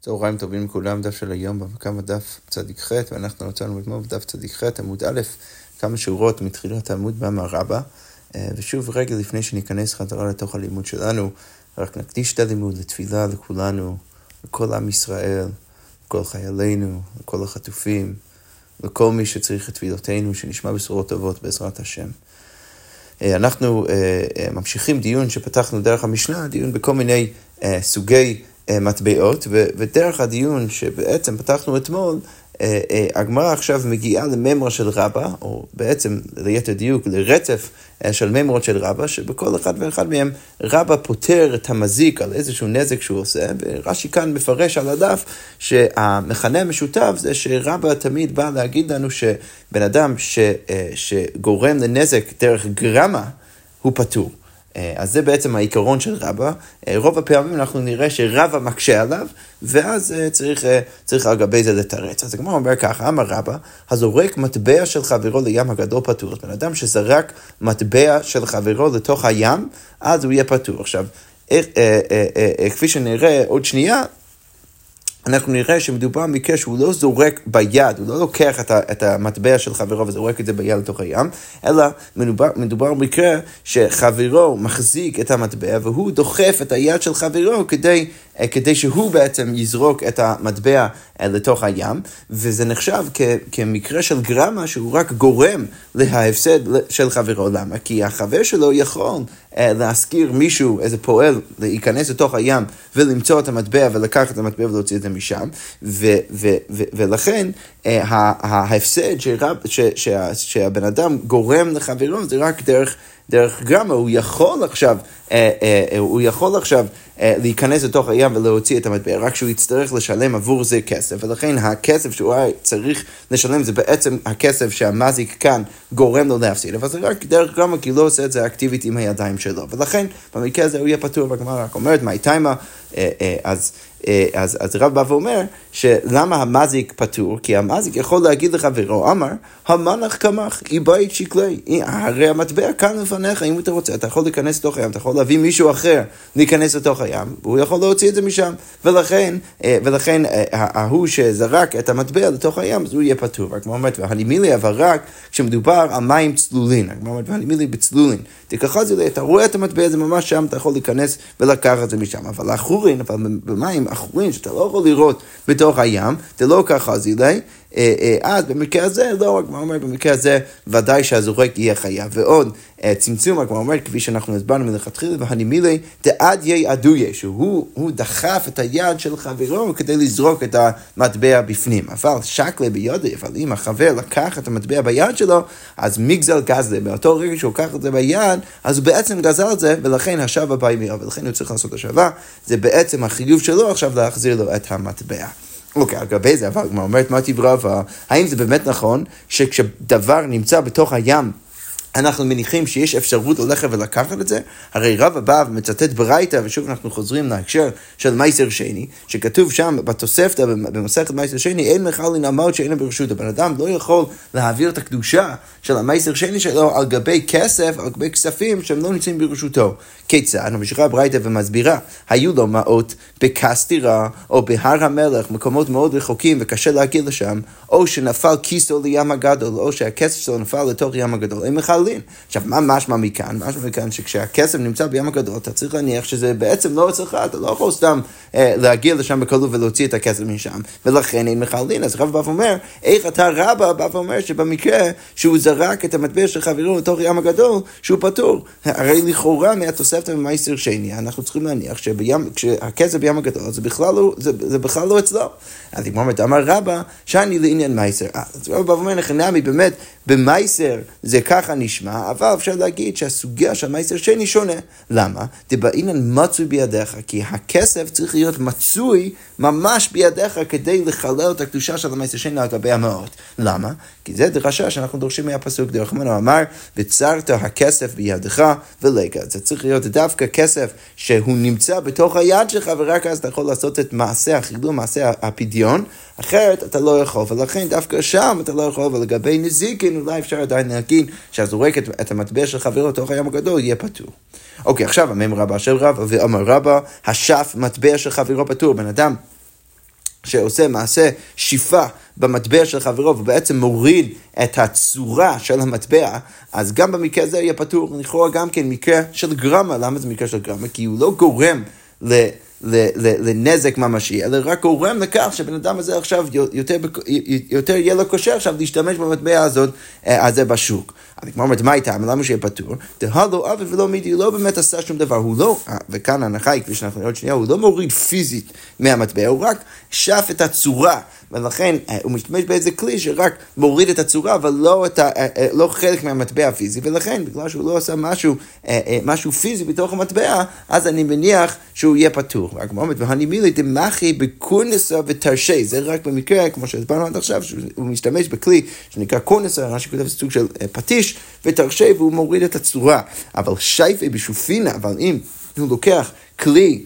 צהריים טובים לכולם, דף של היום במקם הדף צ"ח, ואנחנו נותנו אתמול בדף צ"ח, עמוד א', כמה שורות מתחילת העמוד באמר רבא. אה, ושוב, רגע לפני שניכנס חזרה לתוך הלימוד שלנו, רק נקדיש את הלימוד לתפילה לכולנו, לכל עם ישראל, לכל חיילינו, לכל החטופים, לכל מי שצריך את תפילותינו, שנשמע בשורות טובות בעזרת השם. אה, אנחנו אה, ממשיכים דיון שפתחנו דרך המשנה, דיון בכל מיני סוגי מטבעות, ודרך הדיון שבעצם פתחנו אתמול, אה, אה, הגמרא עכשיו מגיעה לממרה של רבא, או בעצם ליתר דיוק לרצף אה, של ממרות של רבא, שבכל אחד ואחד מהם רבא פותר את המזיק על איזשהו נזק שהוא עושה, ורש"י כאן מפרש על הדף שהמכנה המשותף זה שרבא תמיד בא להגיד לנו שבן אדם ש, שגורם לנזק דרך גרמה, הוא פטור. אה, אז זה בעצם העיקרון של רבא. אה, רוב הפעמים אנחנו נראה שרבא מקשה עליו, ואז אה, צריך, צריך על גבי זה לתרץ. אז הגמרא אומר ככה, אמר רבא, הזורק מטבע של חברו לים הגדול פטור. בן אדם שזרק מטבע של חברו לתוך הים, אז הוא יהיה פטור. עכשיו, כפי שנראה עוד שנייה, אנחנו נראה שמדובר במקרה שהוא לא זורק ביד, הוא לא לוקח את, ה, את המטבע של חברו וזורק את זה ביד לתוך הים, אלא מדובר, מדובר במקרה שחברו מחזיק את המטבע והוא דוחף את היד של חברו כדי כדי שהוא בעצם יזרוק את המטבע אה, לתוך הים, וזה נחשב כ- כמקרה של גרמה שהוא רק גורם להפסד של חברו. למה? כי החבר שלו יכול אה, להזכיר מישהו, איזה פועל, להיכנס לתוך הים ולמצוא את המטבע ולקחת את המטבע ולהוציא את זה משם, ו- ו- ו- ולכן ההפסד שרב, ש- ש- שהבן אדם גורם לחברו זה רק דרך... דרך גרמה, הוא יכול עכשיו, אה, אה, אה, הוא יכול עכשיו אה, להיכנס לתוך הים ולהוציא את המטבע, רק שהוא יצטרך לשלם עבור זה כסף, ולכן הכסף שהוא היה צריך לשלם זה בעצם הכסף שהמזיק כאן גורם לו להפסיד, אבל זה רק דרך גרמה, כי לא עושה את זה אקטיבית עם הידיים שלו, ולכן במקרה הזה הוא יהיה פטור, והגמרא רק אומרת, מה איתיימה, אה, אה, אז... אה, אז, אז רב בא ואומר שלמה המזיק פטור? כי המזיק יכול להגיד לחברו, אמר, המנח קמח, איבית שקלי, הרי המטבע כאן לפניך, אם אתה רוצה, אתה יכול להיכנס לתוך הים, אתה יכול להביא מישהו אחר להיכנס לתוך הים, והוא יכול להוציא את זה משם. ולכן, אה, ולכן אה, ההוא שזרק את המטבע לתוך הים, אז הוא יהיה פטור. רק אומרת, והנימילי אבל רק כשמדובר על מים צלולין, רק אומרת, והנימילי בצלולין. תיקחה זה, אתה רואה את המטבע הזה ממש שם, אתה יכול להיכנס ולקחת את זה משם. אבל החורין, אבל במים אחורים שאתה לא יכול לראות בתוך הים, זה לא אה, אה, אז במקרה הזה, לא, רק מה אומר, במקרה הזה ודאי שהזורק יהיה חייב. ועוד אה, צמצום, רק מה אומר, כפי שאנחנו הסברנו מלכתחילה, והנימילי דעד יהיה עדויה, שהוא דחף את היד של חברו כדי לזרוק את המטבע בפנים. אבל שקלה בידי, אבל אם החבר לקח את המטבע ביד שלו, אז מגזל גזלה, באותו רגע שהוא לקח את זה ביד, אז הוא בעצם גזל את זה, ולכן השבה בא עם ולכן הוא צריך לעשות השבה, זה בעצם החיוב שלו עכשיו להחזיר לו את המטבע. אוקיי, על גבי זה, אבל הגמרא אומרת, מה תברא, האם זה באמת נכון שכשדבר נמצא בתוך הים אנחנו מניחים שיש אפשרות ללכת ולקחת את זה? הרי רב בא ומצטט ברייתא, ושוב אנחנו חוזרים להקשר של מייסר שני, שכתוב שם בתוספתא, במסכת מייסר שני, אין מחל לנעמוד שאין ברשות. הבן אדם לא יכול להעביר את הקדושה של המייסר שני שלו על גבי כסף, על גבי כספים שהם לא נמצאים ברשותו. כיצד? ממשיכה הברייתא ומסבירה, היו לו מעות בקסטירה או בהר המלך, מקומות מאוד רחוקים וקשה להגיע לשם, או שנפל כיסו לים הגדול, או שהכסף שלו נפל לתוך ים הגדול. מחללים. עכשיו, מה משמע מכאן? משמע מכאן שכשהכסף נמצא בים הגדול, אתה צריך להניח שזה בעצם לא אצלך, אתה לא יכול סתם אה, להגיע לשם בקלות ולהוציא את הכסף משם, ולכן אין מחללים. אז רב בא ואומר, איך אתה רבא בא ואומר שבמקרה שהוא זרק את המטבע של חברו לתוך ים הגדול, שהוא פטור. הרי לכאורה מהתוספתא במייסר שני, אנחנו צריכים להניח שהכסף בים הגדול זה בכלל לא, זה, זה בכלל לא אצלו. אז היא אומרת, אמר רבא, שאני לעניין מייסר. אה, אז רבא אומר לך, נעמי, באמת, במייסר זה ככה נשמע, אבל אפשר להגיד שהסוגיה של מייסר שני שונה. למה? דבעינן מצוי בידיך, כי הכסף צריך להיות מצוי ממש בידיך כדי לחלל את הקדושה של המייסר שני על גבי המאות. למה? כי זה דרשה שאנחנו דורשים מהפסוק דרך מנו אמר, וצרת הכסף בידך ולגע. זה צריך להיות דווקא כסף שהוא נמצא בתוך היד שלך, ורק אז אתה יכול לעשות את מעשה החילול, מעשה הפדיון, אחרת אתה לא יכול, ולכן דווקא שם אתה לא יכול, ולגבי נזיקין אולי אפשר עדיין להגיד שהזורק את, את המטבע של חברו לתוך הים הגדול יהיה פטור. אוקיי, עכשיו המם רבא של רבא, ואמר רבא, השף מטבע של חברו פטור, בן אדם שעושה מעשה שיפה במטבע של חברו ובעצם מוריד את הצורה של המטבע, אז גם במקרה הזה יהיה פטור, לכאורה גם כן מקרה של גרמה, למה זה מקרה של גרמה? כי הוא לא גורם ל... לנזק ממשי, אלא רק גורם לכך שבן אדם הזה עכשיו יותר, יותר יהיה לו כושר עכשיו להשתמש במטבע הזאת, אה, הזה בשוק. אז כמו אומרת, מה איתה? למה שיהיה פטור? דהלו עוול ולא מידי, לא באמת עשה שום דבר, הוא לא, אה, וכאן ההנחה היא, כפי שאנחנו נראה עוד שנייה, הוא לא מוריד פיזית מהמטבע, הוא רק שף את הצורה. ולכן אה, הוא משתמש באיזה כלי שרק מוריד את הצורה, אבל לא, את ה, לא חלק מהמטבע הפיזי, ולכן בגלל שהוא לא עשה משהו, משהו פיזי בתוך המטבע, אז אני מניח שהוא יהיה פטור. הפוך. והגמרא אומרת, והנימילי דמחי בקורנסה ותרשי, זה רק במקרה, כמו שהסברנו עד עכשיו, שהוא משתמש בכלי שנקרא קורנסה, רש"י כותב סוג של אה, פטיש, ותרשי והוא מוריד את הצורה. אבל שייפה בשופינה, אבל אם הוא לוקח כלי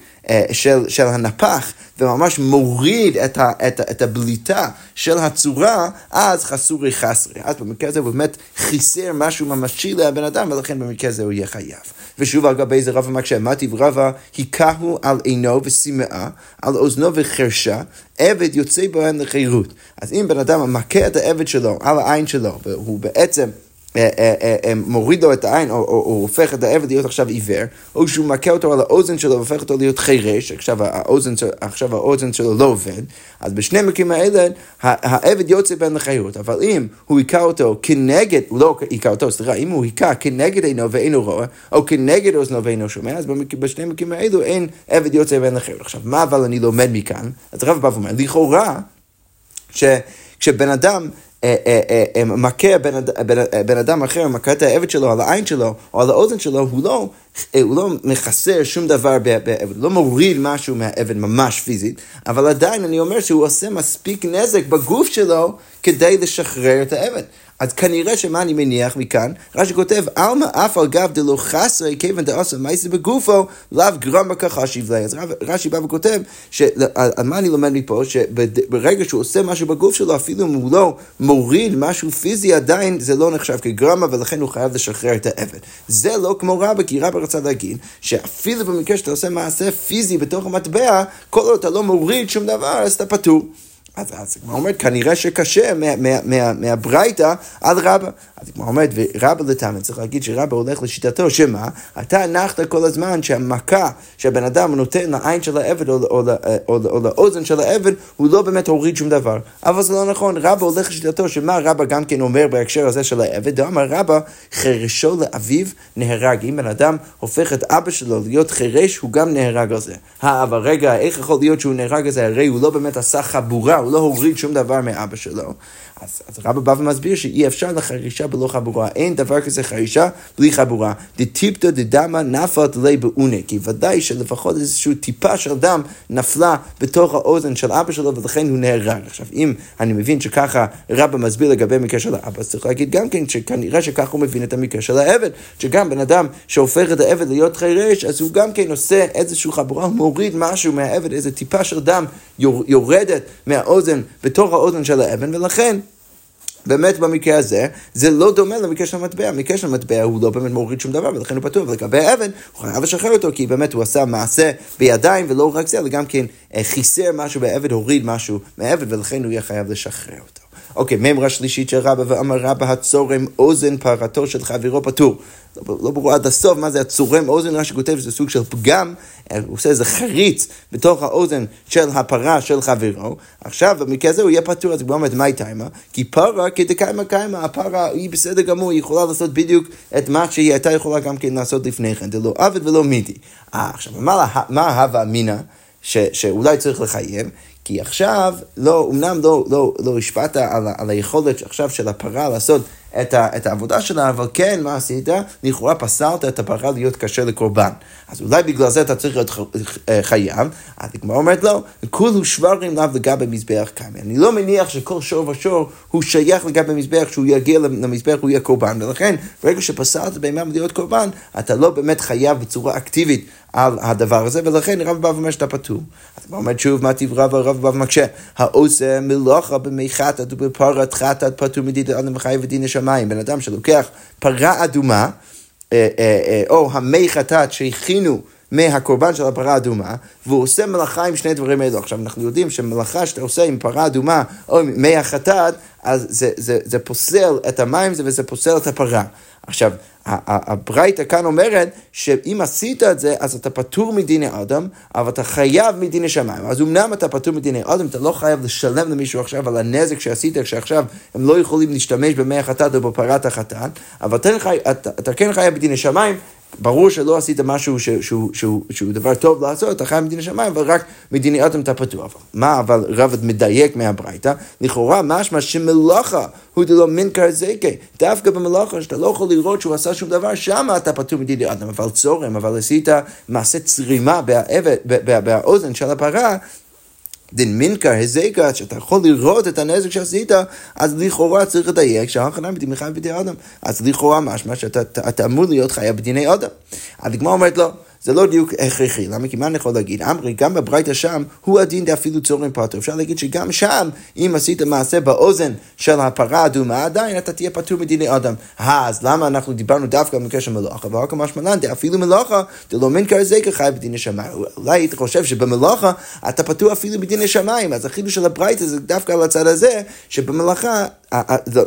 של, של הנפח וממש מוריד את, ה, את, את הבליטה של הצורה, אז חסורי חסרי. אז במקרה הזה הוא באמת חיסר משהו ממשי לבן אדם, ולכן במקרה הזה הוא יהיה חייב. ושוב על גבי זה רבא מקשה, מה טיב היכהו על עינו ושמאה, על אוזנו וחרשה, עבד יוצא בהם לחירות. אז אם בן אדם מכה את העבד שלו על העין שלו, והוא בעצם... אה, אה, אה, מוריד לו את העין, או, או, או הופך את העבד להיות עכשיו עיוור, או שהוא מכה אותו על האוזן שלו והופך אותו להיות חירש, עכשיו האוזן, עכשיו האוזן שלו לא עובד, אז בשני המקרים האלה העבד יוצא בין לחיות, אבל אם הוא היכה אותו כנגד, לא היכה אותו, סליחה, אם הוא היכה כנגד עינו ואינו רואה, או כנגד אוזנו ואינו שומע, אז בשני המקרים האלו אין עבד יוצא בין לחיות. עכשיו, מה אבל אני לומד מכאן? אז הרב בא ואומר, לכאורה, כשבן אדם מכה בן, בן, בן אדם אחר, מכה את העבד שלו על העין שלו או על האוזן שלו, הוא לא, הוא לא מחסר שום דבר בעבד, הוא לא מוריד משהו מהעבד ממש פיזית, אבל עדיין אני אומר שהוא עושה מספיק נזק בגוף שלו כדי לשחרר את העבד. אז כנראה שמה אני מניח מכאן, רש"י כותב, עלמא אף על גב דלא חסרי כיוון דעשה מייסה בגופו, לאו גרמה כחשיב ליה. אז רש"י בא וכותב, מה אני לומד מפה? שברגע שהוא עושה משהו בגוף שלו, אפילו אם הוא לא מוריד משהו פיזי, עדיין זה לא נחשב כגרמה, ולכן הוא חייב לשחרר את העבד. זה לא כמו רבא, כי רבא רצה להגיד, שאפילו במקרה שאתה עושה מעשה פיזי בתוך המטבע, כל עוד אתה לא מוריד שום דבר, אז אתה פטור. אז הגמרא אומרת, כנראה שקשה מהברייתא עד רבא. אז הגמרא אומרת, ורבא לטעם, צריך להגיד שרבא הולך לשיטתו, שמה? אתה הנחת כל הזמן שהמכה שהבן אדם נותן לעין של העבד או, או, או, או לאוזן של העבד, הוא לא באמת הוריד שום דבר. אבל זה לא נכון, רבא הולך לשיטתו, שמה רבא גם כן אומר בהקשר הזה של העבד? דאמר רבא, חרשו לאביו נהרג. אם בן אדם הופך את אבא שלו להיות חירש, הוא גם נהרג על זה. אבל רגע, איך יכול להיות שהוא נהרג על זה? הרי הוא לא באמת עשה חבורה. הוא לא הוריד שום דבר מאבא שלו. אז, אז רבא בא ומסביר שאי אפשר לחרישה בלא חבורה, אין דבר כזה חרישה בלי חבורה. דטיפתא דדמא נפלת לי באונה, כי ודאי שלפחות איזושהי טיפה של דם נפלה בתוך האוזן של אבא שלו ולכן הוא נהרג. עכשיו, אם אני מבין שככה רבא מסביר לגבי המקרה של האבא, אז צריך להגיד גם כן שכנראה שככה הוא מבין את המקרה של העבד, שגם בן אדם שהופך את העבד להיות חירש, אז הוא גם כן עושה איזושהי חבורה, הוא מוריד משהו מהעבד, איזה טיפה של דם יורדת מהאוזן בתוך האוזן של העבד, ולכן באמת במקרה הזה, זה לא דומה למקרה של המטבע. המקרה של המטבע הוא לא באמת מוריד שום דבר, ולכן הוא פתוח. ולגבי האבן, הוא חייב לשחרר אותו, כי באמת הוא עשה מעשה בידיים, ולא רק זה, אלא גם כן אה, חיסר משהו בעבד, הוריד משהו מהעבד, ולכן הוא יהיה חייב לשחרר אותו. אוקיי, מימרה שלישית של רבא ואמר רבא הצורם אוזן פרתו של חברו פטור. לא, לא ברור עד הסוף מה זה הצורם אוזן, מה שכותב שזה סוג של פגם, אה, הוא עושה איזה חריץ בתוך האוזן של הפרה של חברו. עכשיו, במקרה הזה הוא יהיה פטור, אז הוא אומר, מה היא מה? כי פרה כדקיימה קיימה, הפרה היא בסדר גמור, היא יכולה לעשות בדיוק את מה שהיא הייתה יכולה גם כן לעשות לפני כן, זה לא עבד ולא מידי. אה, עכשיו, מה הווה אמינא? שאולי צריך לחייב, כי עכשיו, לא, אמנם לא, לא, לא השפעת על, על היכולת עכשיו של הפרה לעשות את, ה, את העבודה שלה, אבל כן, מה עשית? לכאורה פסלת את הפרה להיות קשה לקורבן. אז אולי בגלל זה אתה צריך להיות אה, חייב, אז הגמרא אומרת לא, כולו שברים לאו לגבי מזבח קיימי. אני לא מניח שכל שור ושור הוא שייך לגבי מזבח, שהוא יגיע למזבח, הוא יהיה קורבן, ולכן ברגע שפסלת בהמה להיות קורבן, אתה לא באמת חייב בצורה אקטיבית על הדבר הזה, ולכן רב בא ואומר שאתה פטור. אז הוא אומר שוב, מה טיב רב הרב בא ומקשה? העושה מלאכה במי חטאת ובפרת חטאת פטור מדידת אדם וחי ודין השמיים. בן אדם שלוקח פרה אדומה, אה, אה, אה, או המי חטאת שהכינו מהקורבן של הפרה האדומה, והוא עושה מלאכה עם שני דברים האלו. עכשיו, אנחנו יודעים שמלאכה שאתה עושה עם פרה אדומה או עם מי החטאת, אז זה, זה, זה פוסל את המים וזה פוסל את הפרה. עכשיו, הברייתא כאן אומרת שאם עשית את זה, אז אתה פטור מדיני אדם, אבל אתה חייב מדיני שמיים. אז אמנם אתה פטור מדיני אדם, אתה לא חייב לשלם למישהו עכשיו על הנזק שעשית, כשעכשיו הם לא יכולים להשתמש במי החטאת או בפרת החטאת, אבל אתה, אתה, אתה כן חייב מדיני שמיים, ברור שלא עשית משהו שהוא, שהוא, שהוא שהוא דבר טוב לעשות, אתה חייב מדיני שמיים, אבל רק מדיני אדם אתה פתוח. מה אבל רבד מדייק מהברייתא? לכאורה משמע שמלאכה הוא דלא מנקר זקה. דווקא במלאכה שאתה לא יכול לראות שהוא עשה שום דבר, שם אתה פטור מדיני אדם. אבל צורם, אבל עשית מעשה צרימה באוזן של הפרה, דין מינקר הזקה, שאתה יכול לראות את הנזק שעשית, אז לכאורה צריך לדייק שההכנה חייב בדיני אדם. אז לכאורה משמע שאתה אמור להיות חייב בדיני אדם. הדגמר אומרת לו, לא. זה לא דיוק הכרחי. למה? כי מה אני יכול להגיד? אמרי, גם בברייתא שם, הוא הדין דאפילו צורם פטור. אפשר להגיד שגם שם, אם עשית מעשה באוזן של הפרה האדומה, עדיין אתה תהיה פטור מדיני אדם. אז למה אנחנו דיברנו דווקא במקרה של מלאכה? ורק המשמען, דאפילו מלאכה, דלא מן כזה כחי בדיני שמיים. אולי היית חושב שבמלאכה אתה פטור אפילו בדיני שמיים. אז החידוש של הברייתא זה דווקא על הצד הזה, שבמלאכה,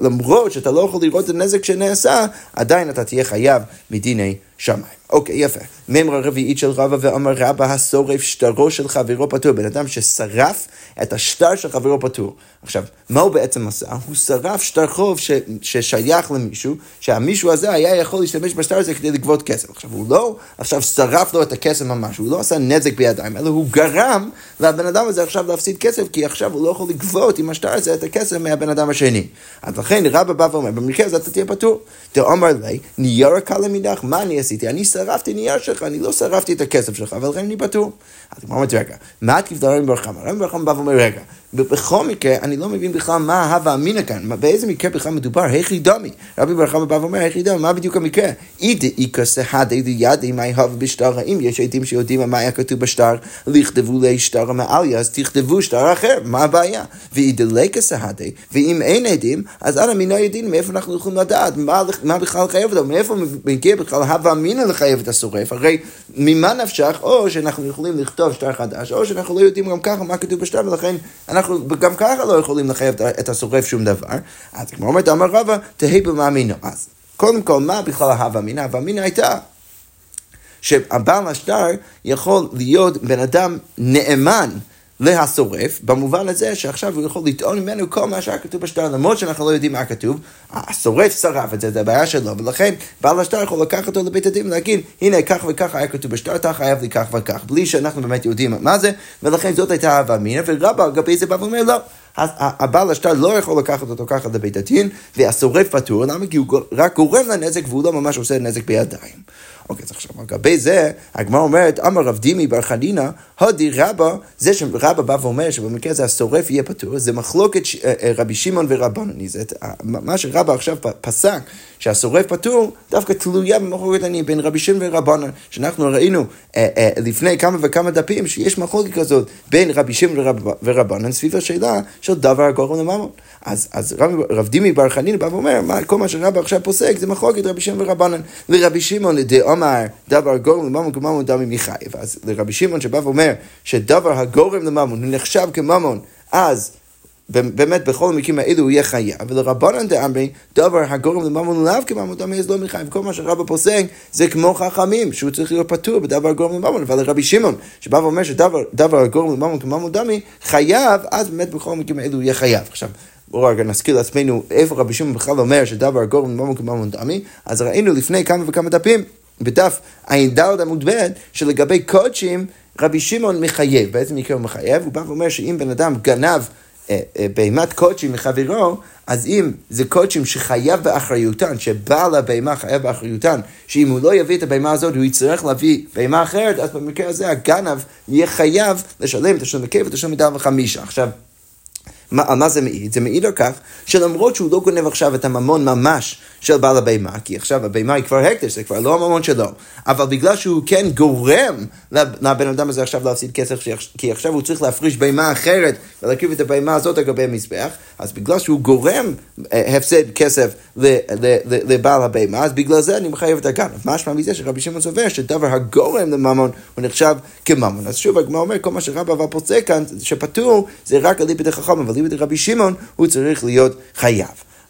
למרות שאתה לא יכול לראות את הנזק שנעשה, עדיין אתה תהיה חייב מדיני שמיים. אוקיי, יפה. מימרה רביעית של רבא ואמר רבא השורף שטרו של חברו פטור. בן אדם ששרף את השטר של חברו פטור. עכשיו, מה הוא בעצם עשה? הוא שרף שטר חוב ש, ששייך למישהו, שהמישהו הזה היה יכול להשתמש בשטר הזה כדי לגבות כסף. עכשיו, הוא לא עכשיו שרף לו את הכסף ממש, הוא לא עשה נזק בידיים, אלא הוא גרם לבן אדם הזה עכשיו להפסיד כסף, כי עכשיו הוא לא יכול לגבות עם השטר הזה את הכסף מהבן אדם השני. אז לכן רבא בא ואומר, במקרה הזה אתה תהיה פטור. תאמר לי, נייר הקל מידך, מה אני עשיתי? אני שרפתי נייר שלך, אני לא שרפתי את הכסף שלך, ולכן אני פטור. אז הוא אומר, רגע, מה תפתר רבי בר חמא? רבי בר חמא בא ואומר, רגע, בכל מקרה, אני לא מבין בכלל מה ההווה אמינא כאן, באיזה מקרה בכלל מדובר, היכי דמי. רבי בר חמא בא ואומר, היכי דמי, מה בדיוק המקרה? אידי איכא סהדי לידי מה הווה בשטר, האם יש עדים שיודעים מה היה כתוב בשטר, לכתבו לי שטר המעליה, אז תכתבו שטר אחר, מה הבעיה? ואידלקא סהדי, ואם אין עדים, אז אנא מינו יודעים מאיפה אנחנו יכולים לדעת, מה, מה בכלל לחייב אותו, מאיפה מגיע בכלל הווה אמינא לחייב את השורף, הרי ממה נפשך, או שאנחנו יכולים לכתוב שטר חדש, או שאנחנו לא יודעים גם ככה מה כתוב בשטר, ולכן אנחנו גם ככה לא יכולים לחייב את השורף שום דבר. אז כמו אומרת, אמר רבא, תהי במאמינו. אז קודם כל, מה בכלל ההווה אמינא? ההווה אמינא הייתה שהבעל השטר יכול להיות בן אדם נאמן. להשורף, במובן הזה שעכשיו הוא יכול לטעון ממנו כל מה שהיה כתוב בשטר, למרות שאנחנו לא יודעים מה כתוב, השורף שרף את זה, זה הבעיה שלו, ולכן בעל השטר יכול לקחת אותו לבית הדין ולהגיד, הנה כך וכך היה כתוב בשטר, אתה חייב לי כך וכך, בלי שאנחנו באמת יודעים מה זה, ולכן זאת הייתה אהבה מינה, ורבא לגבי זה בא ואומר לא. הבעל השטר לא יכול לקחת אותו ככה לבית הדין, והשורף פטור, למה? כי הוא רק גורם לנזק והוא לא ממש עושה נזק בידיים. אוקיי, אז עכשיו, לגבי זה, הגמרא אומרת, אמר רב דימי בר חנינא, הודי רבא, זה שרבא בא ואומר שבמקרה הזה השורף יהיה פטור, זה מחלוקת אה, אה, רבי שמעון ורבנוני. זה מה שרבא עכשיו פסק, שהשורף פטור, דווקא תלויה במחלוקת אני בין רבי שמעון ורבנון, שאנחנו ראינו אה, לפני כמה וכמה דפים, שיש מחלוקת כזאת בין רבי שמעון ורבנון סביב השאלה של דבר הגורם לממון. אז, אז רב, רב דימי בר חנין בא ואומר, מה, כל מה שרבא עכשיו פוסק זה מחלוקת רבי שמעון ורבנן. לרבי שמעון דאמר דבר גורם לממון כממון דמי מחייב. אז לרבי שמעון שבא ואומר שדבר הגורם לממון נחשב כממון, אז באמת בכל המקרים האלו הוא יהיה חייב, ולרבנן דאמרי, דבר הגורם לממון לאו כממון דמי אז לא מחייב. כל מה שרבא פוסק זה כמו חכמים, שהוא צריך להיות פטור בדבר הגורם לממון, אבל לרבי שמעון, שבא ואומר שדבר הגורם לממון כממון דמי, חייב, אז באמת בכל המקרים האלו הוא יהיה חייב. עכשיו, בואו רגע נזכיר לעצמנו איפה רבי שמעון בכלל אומר שדבר גורם ממון כממון דמי, אז ראינו לפני כמה וכמה דפים, בדף ע"ד עמוד ב', שלגבי קודשים רבי שמעון מחייב, באיזה מקרה הוא מחייב? הוא בא ואומר שאם בן אדם גנב אה, אה, בהימת קודשים מחברו, אז אם זה קודשים שחייב באחריותן, שבעל הבהמה חייב באחריותן, שאם הוא לא יביא את הבהמה הזאת, הוא יצטרך להביא בהמה אחרת, אז במקרה הזה הגנב יהיה חייב לשלם את השלום מקב ואת השלום מדל וחמישה. עכשיו, מה, מה זה מעיד? זה מעיד על כך שלמרות שהוא לא גונב עכשיו את הממון ממש של בעל הבהמה, כי עכשיו הבהמה היא כבר הקדש, זה כבר לא הממון שלו, אבל בגלל שהוא כן גורם לבן אדם הזה עכשיו להפסיד כסף, כי עכשיו הוא צריך להפריש בהמה אחרת ולהקריב את הבהמה הזאת על גבי המזבח, אז בגלל שהוא גורם אה, הפסד כסף לבעל הבהמה, אז בגלל זה אני מחייב את הגנב. משמע מזה שרבי שמעון סובר שדבר הגורם לממון הוא נחשב כממון. אז שוב, הגמרא אומר, כל מה שרבא פוסק כאן, שפטור, זה רק על ליבד החכם, אבל ליבד רבי שמעון, הוא צריך להיות חייב.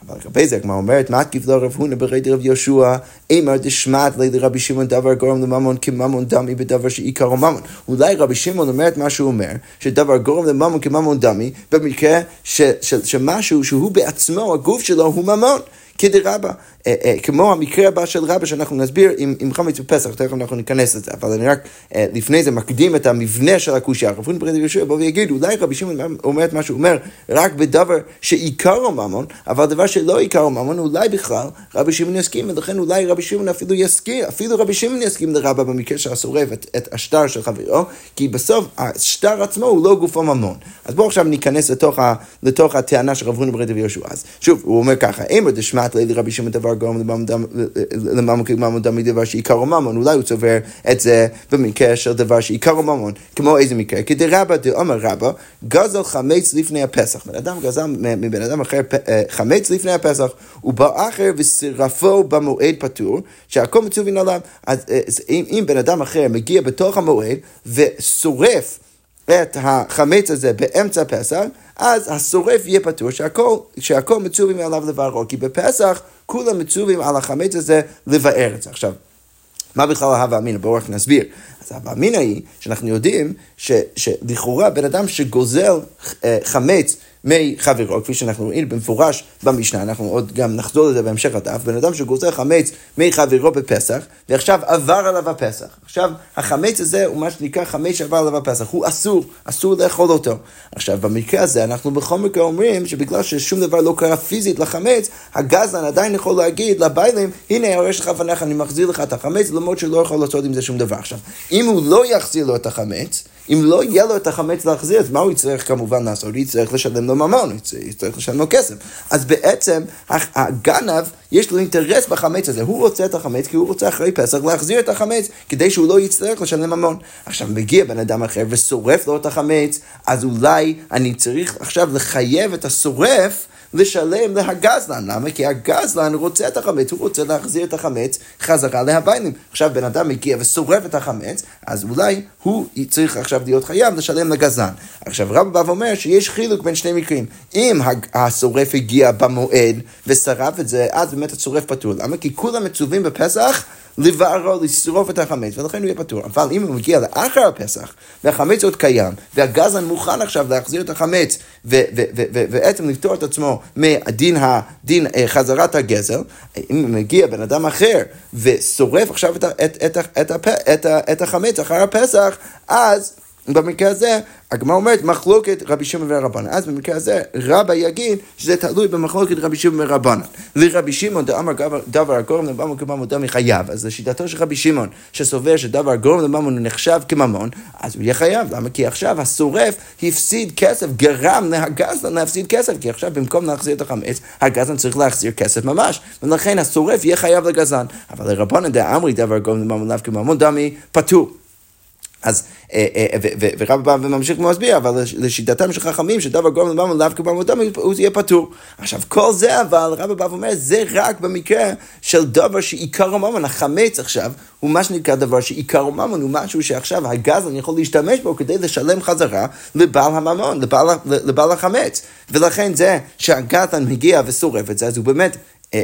אבל לגבי זה הגמרא אומרת, מה תקיף לו רב הונא ברי רב יהושע, אימר דשמט לידי רבי שמעון דבר גורם לממון כממון דמי בדבר שעיקרו ממון. אולי רבי שמעון אומר את מה שהוא אומר, שדבר גורם לממון כממון דמי, במקרה שמשהו שהוא בעצמו, הגוף שלו הוא ממון. כדרבה, כמו המקרה הבא של רבא שאנחנו נסביר עם, עם חמץ בפסח, תכף אנחנו ניכנס לזה, אבל אני רק אה, לפני זה מקדים את המבנה של הקושייה. רב פון פרדי יהושע יבוא ויגיד, אולי רבי שמעון אומר את מה שהוא אומר רק בדבר שעיקרו ממון, אבל דבר שלא עיקרו ממון, אולי בכלל רבי שמעון יסכים, ולכן אולי רבי שמעון אפילו יסכים, אפילו רבי שמעון יסכים לרבא במקרה שהשורף את, את השטר של חברו, כי בסוף השטר עצמו הוא לא גופו ממון. אז בואו עכשיו ניכנס לתוך, ה, לתוך הטענה של רב פון פרדי יהושע. אז שוב, הוא אומר ככה, אמר דשמט לידי רבי שמעון דבר גורם לממון כממון דם מדבר שעיקרו ממון, אולי הוא צובר את זה במקרה של דבר שעיקרו ממון, כמו איזה מקרה? כדרבא דאמר רבא, גזל חמץ לפני הפסח. בן אדם גזל מבן אדם אחר אה, חמץ לפני הפסח, הוא בא אחר ושרפו במועד פטור, שהכל מצווין עליו. אז אה, אם בן אדם אחר מגיע בתוך המועד ושורף את החמץ הזה באמצע הפסח, אז השורף יהיה פטור, שהכל, שהכל מצווים עליו לבערו, כי בפסח כולם מצווים על החמץ הזה לבאר את זה. עכשיו, מה בכלל ההווה אמינא? בואו רק נסביר. אז ההווה אמינא היא שאנחנו יודעים שלכאורה בן אדם שגוזל אה, חמץ מחברו, כפי שאנחנו רואים במפורש במשנה, אנחנו עוד גם נחזור לזה בהמשך הדף, בן אדם שגוזר חמץ מחברו בפסח, ועכשיו עבר עליו הפסח. עכשיו, החמץ הזה הוא מה שנקרא חמץ שעבר עליו הפסח, הוא אסור, אסור לאכול אותו. עכשיו, במקרה הזה אנחנו בכל מקרה אומרים שבגלל ששום דבר לא קרה פיזית לחמץ, הגזלן עדיין יכול להגיד לביילים, הנה יש לך לפניך, אני מחזיר לך את החמץ, למרות שהוא לא יכול לעשות עם זה שום דבר. עכשיו, אם הוא לא יחזיר לו את החמץ, אם לא יהיה לו את החמץ להחזיר, אז מה הוא יצטרך כמובן לעשות? הוא יצטרך לשלם לו ממון, הוא יצטרך לשלם לו כסף. אז בעצם הגנב, יש לו אינטרס בחמץ הזה. הוא רוצה את החמץ כי הוא רוצה אחרי פסח להחזיר את החמץ, כדי שהוא לא יצטרך לשלם ממון. עכשיו מגיע בן אדם אחר ושורף לו את החמץ, אז אולי אני צריך עכשיו לחייב את השורף לשלם להגזלן. למה? כי הגזלן רוצה את החמץ, הוא רוצה להחזיר את החמץ חזרה להביילים. עכשיו בן אדם מגיע ושורף את החמץ, אז אולי הוא צריך עכשיו להיות חייב לשלם לגזלן. עכשיו רב בא ואומר שיש חילוק בין שני מקרים. אם השורף הגיע במועד ושרף את זה, אז באמת השורף פטור. למה? כי כולם מצווים בפסח לבערו, לשרוף את החמץ, ולכן הוא יהיה פטור. אבל אם הוא מגיע לאחר הפסח, והחמץ עוד קיים, והגזן מוכן עכשיו להחזיר את החמץ, ובעצם לפתור את עצמו מדין הדין, אה, חזרת הגזל, אם מגיע בן אדם אחר ושורף עכשיו את, את, את, את, את, את החמץ אחר הפסח, אז במקרה הזה, הגמרא אומרת מחלוקת רבי שמעון ורבנן. אז במקרה הזה, רבא יגיד שזה תלוי במחלוקת רבי שמעון ורבנן. לרבי שמעון דאמר דבר הגורם לממון כממון דמי חייב. אז לשיטתו של רבי שמעון, שסובר שדבר הגורם לממון נחשב כממון, אז הוא יהיה חייב. למה? כי עכשיו השורף הפסיד כסף, גרם להגזלן להפסיד כסף, כי עכשיו במקום להחזיר את החמץ, הגזלן צריך להחזיר כסף ממש. ולכן השורף יהיה חייב לגזלן. אבל לרבנן דאמרי דבר הגורם לממון דמי פטור. אז, ורב בא וממשיך להסביר, אבל לשיטתם של חכמים, שדבר גורם לבמון לאו כבמון דם, הוא יהיה פטור. עכשיו, כל זה אבל, רב בא ואומר, זה רק במקרה של דבר שעיקר הממון, החמץ עכשיו, הוא מה שנקרא דבר שעיקר הממון, הוא משהו שעכשיו הגזלן יכול להשתמש בו כדי לשלם חזרה לבעל הממון, לבעל, לבעל החמץ. ולכן זה שהגזלן מגיע ושורף את זה, אז הוא באמת אה,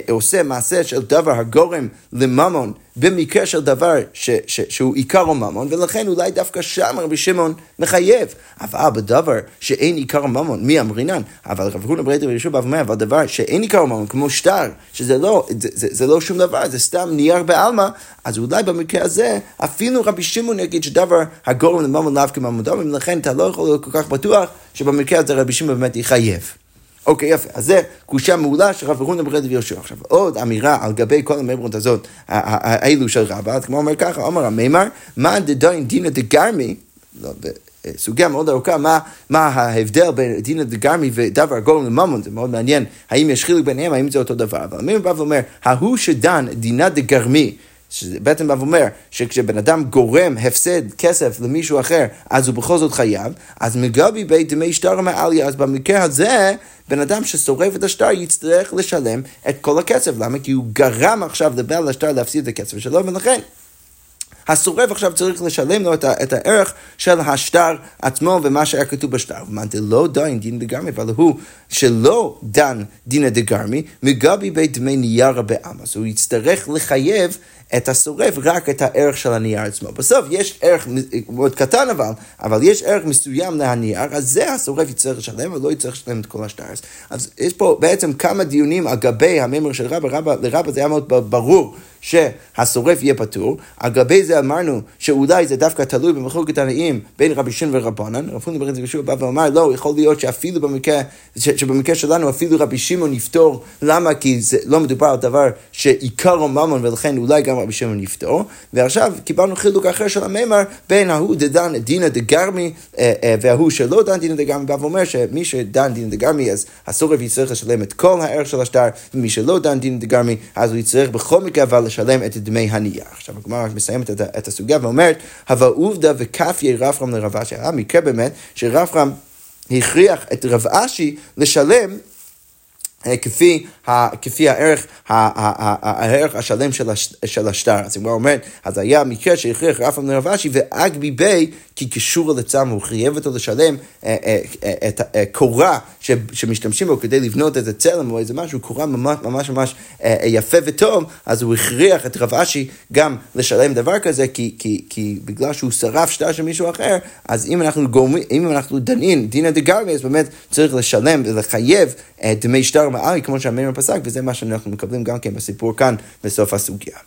עושה מעשה של דבר הגורם לממון במקרה של דבר ש, ש, שהוא עיקר הממון, ולכן אולי דווקא שם רבי שמעון מחייב. אבל בדבר שאין עיקר הממון, מי אמרינן? אבל רב הונא ברייתא וישוע בא ואומר, אבל דבר שאין עיקר הממון, כמו שטר, שזה לא, זה, זה, זה לא שום דבר, זה סתם נייר בעלמא, אז אולי במקרה הזה, אפילו רבי שמעון יגיד שדבר הגורם לממון לאו כממון דומה, ולכן אתה לא יכול להיות כל כך בטוח שבמקרה הזה רבי שמעון באמת יחייב. אוקיי, יפה. אז זה קושה מעולה של רב הונא ברדב יהושע. עכשיו, עוד אמירה על גבי כל המימרות הזאת, האלו של רבא, כמו אומר ככה, אומר המימר, מה דדיין דינא דגרמי, לא, סוגיה מאוד ארוכה, מה, מה ההבדל בין דינא דגרמי ודבר גורם לממון, זה מאוד מעניין, האם יש חילוק ביניהם, האם זה אותו דבר, אבל מי בא ואומר, ההוא שדן דינא דגרמי, בעצם בא ואומר שכשבן אדם גורם הפסד כסף למישהו אחר, אז הוא בכל זאת חייב, אז מגבי בית דמי שטר מעליה, אז במקרה הזה, בן אדם ששורף את השטר יצטרך לשלם את כל הכסף. למה? כי הוא גרם עכשיו לבעל השטר להפסיד את הכסף שלו, ולכן השורף עכשיו צריך לשלם לו את, את הערך של השטר עצמו ומה שהיה כתוב בשטר. ומה דלא דין דין דגרמי, אבל הוא שלא דן דינא דגרמי, מגבי בית דמי ניירה בעם. אז הוא יצטרך לחייב את השורף רק את הערך של הנייר עצמו. בסוף יש ערך מאוד קטן אבל, אבל יש ערך מסוים לנייר, אז זה השורף יצטרך לשלם, ולא יצטרך לשלם את כל השטר. אז יש פה בעצם כמה דיונים על גבי הממר של רבא, רבא, לרבא זה היה מאוד ברור. שהשורף יהיה פטור. על גבי זה אמרנו שאולי זה דווקא תלוי במחלוקת הנעים בין רבי שין ורבנן. רב חונן בן יהושע בא ואמר, לא, יכול להיות שאפילו במקרה, שבמקרה שלנו אפילו רבי שמעון יפתור. למה? כי זה לא מדובר על דבר שעיקרו ממון ולכן אולי גם רבי שמעון יפתור. ועכשיו קיבלנו חילוק אחר של המימר בין ההוא דדן דינא דגרמי אה, אה, וההוא שלא דן דינא דגרמי, בא ואומר שמי שדן דינא דגרמי אז השורף יצטרך לשלם את כל הערך של השטר, ומי שלא דן דינא דגרמי אז הוא יצטרך בכל מקרה אבל לשלם את דמי הנייר. עכשיו הגמרא מסיימת את, את הסוגיה ואומרת, הווה עובדא וכפיה רפרם לרב אשי. היה מקרה באמת שרפרם הכריח את רב אשי לשלם אה, כפי, ה, כפי הערך, הערך השלם של, הש, של השטר. אז הגמרא אומרת, אז היה מקרה שהכריח רפם לרב אשי ואגבי בי כי קשור לצם, הוא חייב אותו לשלם אה, אה, את הקורה שמשתמשים בו כדי לבנות איזה צלם או איזה משהו, קורה ממש ממש ממש יפה וטוב, אז הוא הכריח את רב אשי גם לשלם דבר כזה, כי, כי, כי בגלל שהוא שרף שטר של מישהו אחר, אז אם אנחנו, גורמים, אם אנחנו דנים דינא דגרמי, אז באמת צריך לשלם ולחייב דמי שטר מעלי, כמו שהמימר פסק, וזה מה שאנחנו מקבלים גם כן בסיפור כאן בסוף הסוגיה.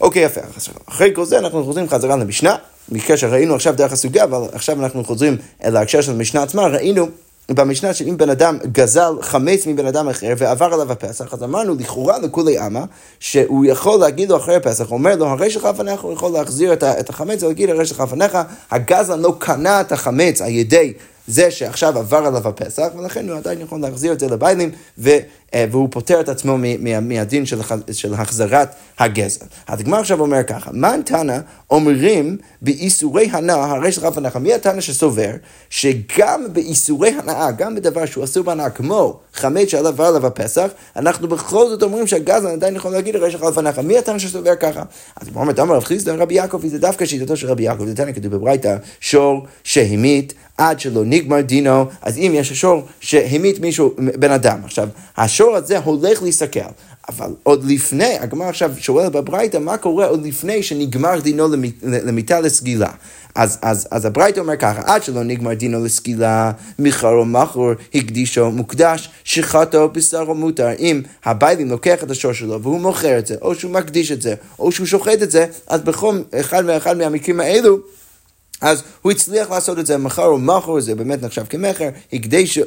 אוקיי, יפה. אחרי כל זה אנחנו חוזרים חזרה למשנה, מקרה שראינו עכשיו דרך הסוגיה, אבל עכשיו אנחנו חוזרים אל ההקשר של המשנה עצמה, ראינו במשנה שאם בן אדם גזל חמץ מבן אדם אחר ועבר עליו הפסח, אז אמרנו לכאורה לכולי עמא, שהוא יכול להגיד לו אחרי הפסח, אומר לו, הרי שלך לפניך, הוא יכול להחזיר את החמץ ולהגיד, הרי שלך לפניך, הגזלן לא קנה את החמץ על ידי זה שעכשיו עבר עליו הפסח, ולכן הוא עדיין יכול להחזיר את זה לביילים, ו, והוא פוטר את עצמו מהדין של, של החזרת הגזל. אז הגמר עכשיו אומר ככה, מן תנא אומרים באיסורי הנאה, הרי שלך לפניך, מי התנא שסובר שגם באיסורי הנאה, גם בדבר שהוא אסור בהנאה, כמו חמץ שעליו עבר עליו הפסח, אנחנו בכל זאת אומרים שהגזל עדיין יכול להגיד הרי שלך לפניך, מי התנא שסובר ככה? אז הוא אומר, רב חיסדא רבי יעקב, זה דווקא שיטתו של רבי יעקב, זה תנא כתוב בברייתא, שור שהמית עד שלא נגמר דינו, אז אם יש שור שהמית מישהו, בן אדם, עכשיו, השור הזה הולך להסתכל, אבל עוד לפני, הגמר עכשיו שואל בברייתא, מה קורה עוד לפני שנגמר דינו למיטה לסגילה? אז, אז, אז הברייתא אומר ככה, עד שלא נגמר דינו לסגילה, מיכר או מכור, הקדישו מוקדש, שחטו בשרו מותר. אם הביילים לוקח את השור שלו והוא מוכר את זה, או שהוא מקדיש את זה, או שהוא שוחט את זה, אז בכל אחד ואחד מהמקרים האלו, אז הוא הצליח לעשות את זה מחר או מחר, זה באמת נחשב כמכר,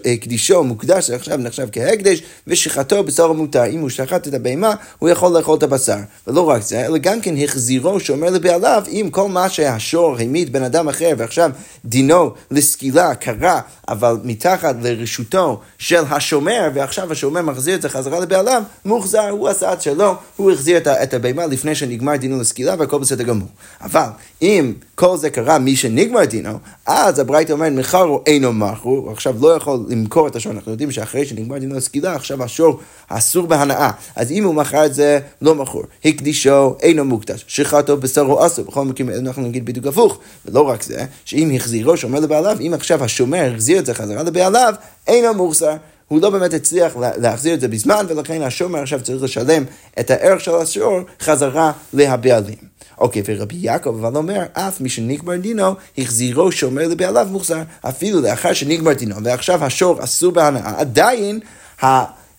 הקדישו מוקדש, זה עכשיו נחשב כהקדש, ושחטו בשר מותר. אם הוא שחט את הבהמה, הוא יכול לאכול את הבשר. ולא רק זה, אלא גם כן החזירו שאומר לבעליו, אם כל מה שהשור העמיד בן אדם אחר, ועכשיו דינו לסקילה קרה, אבל מתחת לרשותו של השומר, ועכשיו השומר מחזיר את זה חזרה לבעליו, מוחזר, הוא עשה את שלו, הוא החזיר את הבהמה לפני שנגמר דינו לסקילה, והכל בסדר גמור. אבל אם כל זה קרה מי שנגמר דינו, אז הברייתא אומרת, מחר הוא אינו מכרו, הוא עכשיו לא יכול למכור את השור, אנחנו יודעים שאחרי שנגמר דינו לסקילה, עכשיו השור אסור בהנאה, אז אם הוא מכר את זה, לא מכור. הקדישו, אינו מוקדש, שחטו בשרו אסור, בכל מקרים אנחנו נגיד בדיוק הפוך, ולא רק זה, שאם החזירו, שאומר לבעליו, אם עכשיו השומר החזיר את זה חזרה לבעליו, אינו מוחזר. הוא לא באמת הצליח להחזיר את זה בזמן, ולכן השומר עכשיו צריך לשלם את הערך של השור חזרה להבעלים. אוקיי, ורבי יעקב אבל אומר, אף מי שנגמר דינו, החזירו שומר לבעליו מוחזר. אפילו לאחר שנגמר דינו, ועכשיו השור אסור בהנאה, עדיין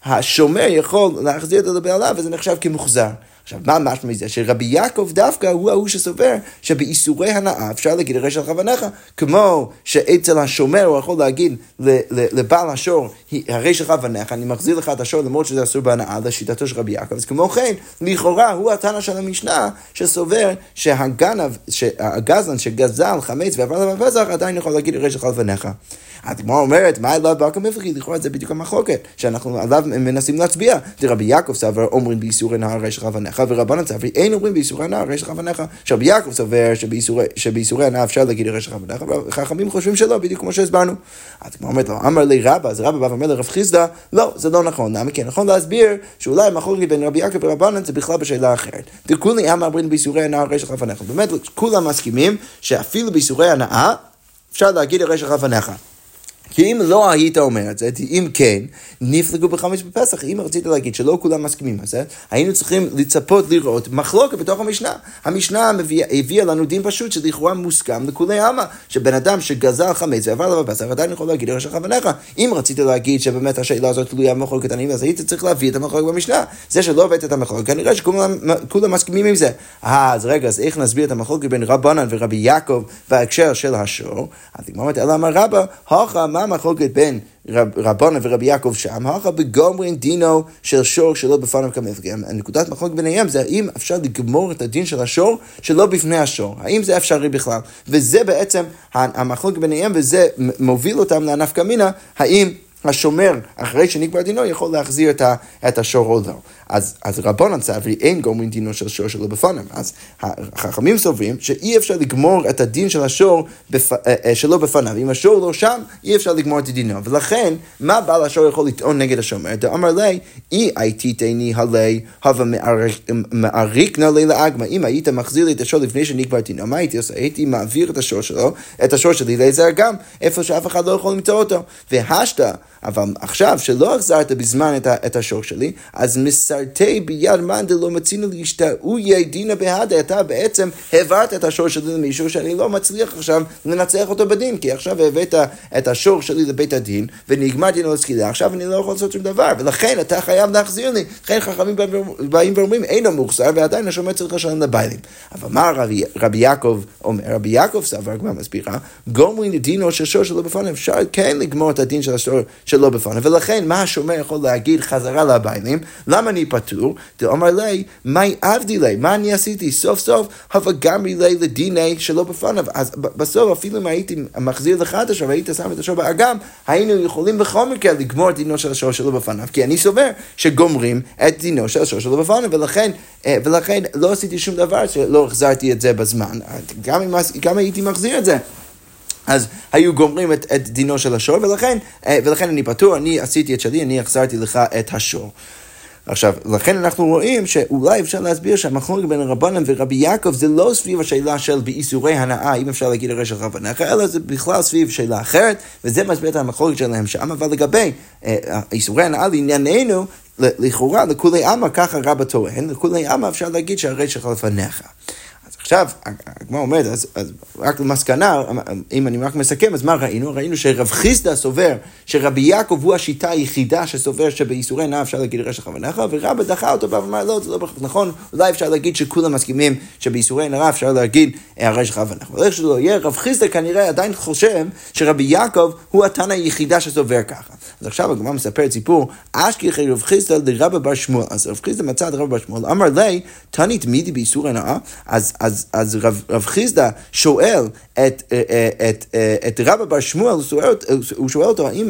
השומר יכול להחזיר את לבעליו, וזה נחשב כמוחזר. עכשיו, מה משמע מזה? שרבי יעקב דווקא הוא ההוא שסובר שבאיסורי הנאה אפשר להגיד הרי של כוונך, כמו שאצל השומר הוא יכול להגיד לבעל השור, הרי של כוונך, אני מחזיר לך את השור למרות שזה אסור בהנאה, לשיטתו של רבי יעקב. אז כמו כן, לכאורה הוא התנא של המשנה שסובר שהגנב, שהגזלן שגזל חמץ ועבר לבא פסח עדיין יכול להגיד הרי של כוונך. הגמרא אומרת, מה אליו באקא מפחי? לכאורה זה בדיוק המחלוקת, שאנחנו עליו מנסים להצביע. דרבי יעקב סבר אומרים באיסורי נהר רשך אבניך, ורבנן סברי אין אומרים באיסורי נהר רשך אבניך. שרבי יעקב סובר שבאיסורי הנהר אפשר להגיד רשך אבניך, וחכמים חושבים שלא, בדיוק כמו שהסברנו. אז הגמרא אומרת לו, אמר לי רבא, אז רבא בא ואומר לרב חיסדא, לא, זה לא נכון. למה? כי נכון להסביר שאולי המחלוקת בין רבי יעקב ורבנן זה בכלל בשאלה אחרת. דכולי אמר הנאה אפשר להגיד רשך אבניך. כי אם לא היית אומר את זה, אם כן, נפלגו בחמש בפסח. אם רצית להגיד שלא כולם מסכימים על זה, היינו צריכים לצפות לראות מחלוקת בתוך המשנה. המשנה הביאה, הביאה לנו דין פשוט שלכאורה מוסכם לכולי עלמא, שבן אדם שגזל חמץ ועבר עליו בפסח עדיין יכול להגיד לרשע כוונך. אם רצית להגיד שבאמת השאלה הזאת תלויה במחלוקת עניים, אז היית צריך להביא את המחלוקת במשנה. זה שלא הבאת את המחלוקת, כנראה שכולם מסכימים עם זה. אה, אז רגע, אז איך נסביר את המחלוקת בין רבנן ורבי יעקב בהקשר של השור? אז מה המחלוקת בין רב, ורבי יעקב שם, הכה בגומרין דינו של שור שלא בפניו כמפגם. הנקודת מחלוקת ביניהם זה האם אפשר לגמור את הדין של השור שלא בפני השור. האם זה אפשרי בכלל? וזה בעצם המחלוקת ביניהם וזה מוביל אותם לענף קמינה, האם השומר, אחרי שנקבע דינו, יכול להחזיר את, ה, את השור או לא. אז, אז רבונן סברי אין גומרים דינו של שור שלא בפניו. אז החכמים סוברים שאי אפשר לגמור את הדין של השור בפ, אה, אה, שלא בפניו. אם השור לא שם, אי אפשר לגמור את דינו. ולכן, מה בעל השור יכול לטעון נגד השומר? דאמר לי, אי הייתי תני הלי, הווה מעריקנה לי לאגמה. אם היית מחזיר לי את השור לפני שנקבע דינו, מה הייתי עושה? הייתי מעביר את השור שלו, את השור שלי לאיזה אגם, איפה שאף אחד לא יכול למצוא אותו. והשתא אבל עכשיו, שלא החזרת בזמן את, את השור שלי, אז מסרתי ביד מאן דלא מצינו להשתאויה דינא בהדה, אתה בעצם העברת את השור שלי למישהו שאני לא מצליח עכשיו לנצח אותו בדין, כי עכשיו הבאת את השור שלי לבית הדין, ונגמר דינו לסקילה, עכשיו אני לא יכול לעשות שום דבר, ולכן אתה חייב להחזיר לי. לכן חכמים באים ואומרים, אין לו מוחזר, ועדיין השומר צריך לשלם לביילים. אבל מה רבי, רבי יעקב אומר? רבי יעקב סבר, כבר מסבירה, גומרים לדינו של שור שלו בפניו, אפשר כן לגמור את הדין של השור שלא בפניו, ולכן מה השומר יכול להגיד חזרה לביילים? למה אני פטור? דאמר לי, מהי עבדי לי? מה אני עשיתי? סוף סוף הווה גמרי לי לדיני שלא בפניו. אז בסוף אפילו אם הייתי מחזיר לך את השור והיית שם את השור באגם, היינו יכולים בכל מקרה לגמור את דינו של השור שלא בפניו, כי אני סובר שגומרים את דינו של השור שלא בפניו, ולכן, אה, ולכן לא עשיתי שום דבר שלא החזרתי את זה בזמן, גם אם, גם הייתי מחזיר את זה. אז היו גומרים את, את דינו של השור, ולכן, אה, ולכן אני פטור, אני עשיתי את שלי, אני החזרתי לך את השור. עכשיו, לכן אנחנו רואים שאולי אפשר להסביר שהמחלוקת בין רבנן ורבי יעקב זה לא סביב השאלה של באיסורי הנאה, אם אפשר להגיד הרי של רבנך, אלא זה בכלל סביב שאלה אחרת, וזה מסביר את המחלוקת שלהם שם, אבל לגבי אה, איסורי הנאה לענייננו, לכאורה, לכולי עלמא, ככה רבא טוען, לכולי עלמא אפשר להגיד שהרי שלך לפניך. עכשיו, הגמרא אומרת, אז, אז רק למסקנה, אם אני רק מסכם, אז מה ראינו? ראינו שרב חיסדא סובר שרבי יעקב הוא השיטה היחידה שסובר שבאיסורי נא אפשר להגיד רשע כוונך, ורבא דחה אותו ואמר, לא, זה לא בהכרח נכון, אולי אפשר להגיד שכולם מסכימים שבאיסורי נא אפשר להגיד הרשע כוונך. אבל איך שלא יהיה, רב חיסדא כנראה עדיין חושב שרבי יעקב הוא התנא היחידה שסובר ככה. אז עכשיו הגמרא מספרת סיפור, אשכחי רב חיסדא לרבא בר שמואל. אז רב חיסדא מצא את רבא בר שמואל, אמר לי, תנית מידי באיסורי נאה, אז, אז אז, אז רב, רב חיסדא שואל את, את, אה, אה, את, אה, את רבא בר שמואל, הוא שואל, הוא שואל אותו, האם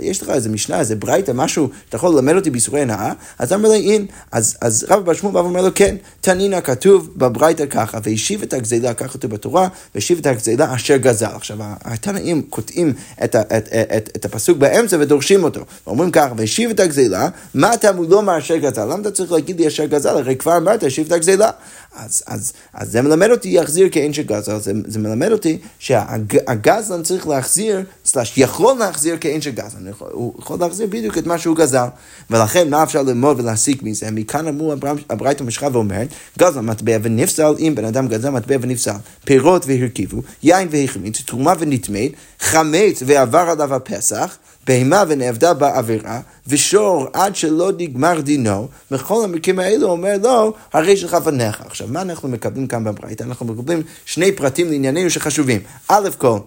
יש לך איזה משנה, איזה ברייתא, משהו, אתה יכול ללמד אותי באיסורי הנאה? אז אמר לי, אין. אז, אז רבא בר שמואל בא ואומר לו, כן, תנינה כתוב בברייתא ככה, והשיב את הגזילה, ככה כתוב בתורה, והשיב את הגזילה אשר גזל. עכשיו, התנאים קוטעים את, את, את, את, את הפסוק באמצע ודורשים אותו. ואומרים ככה, והשיב את הגזילה, מה אתה לא אמר אשר גזל? למה אתה צריך להגיד לי אשר גזל? הרי כבר אמרת, השיב את הגזילה. אז, אז, אז זה מלמד אותי יחזיר כאין של גזל, זה, זה מלמד אותי שהגזלן צריך להחזיר, סלש יכול להחזיר כאין של גזלן, הוא יכול להחזיר בדיוק את מה שהוא גזל, ולכן מה אפשר ללמוד ולהסיק מזה? מכאן אמרו הברייתא משכה ואומרת, גזלן מטבע ונפסל, אם בן אדם גזל מטבע ונפסל, פירות והרכיבו, יין והחמיץ, תרומה ונטמאת, חמץ ועבר עליו הפסח, בהמה ונאבדה בעבירה, ושור עד שלא נגמר דינו, בכל המקרים האלו אומר לו, הרי שלך פניך. עכשיו, מה אנחנו מקבלים כאן בברית? אנחנו מקבלים שני פרטים לענייננו שחשובים. א' כל,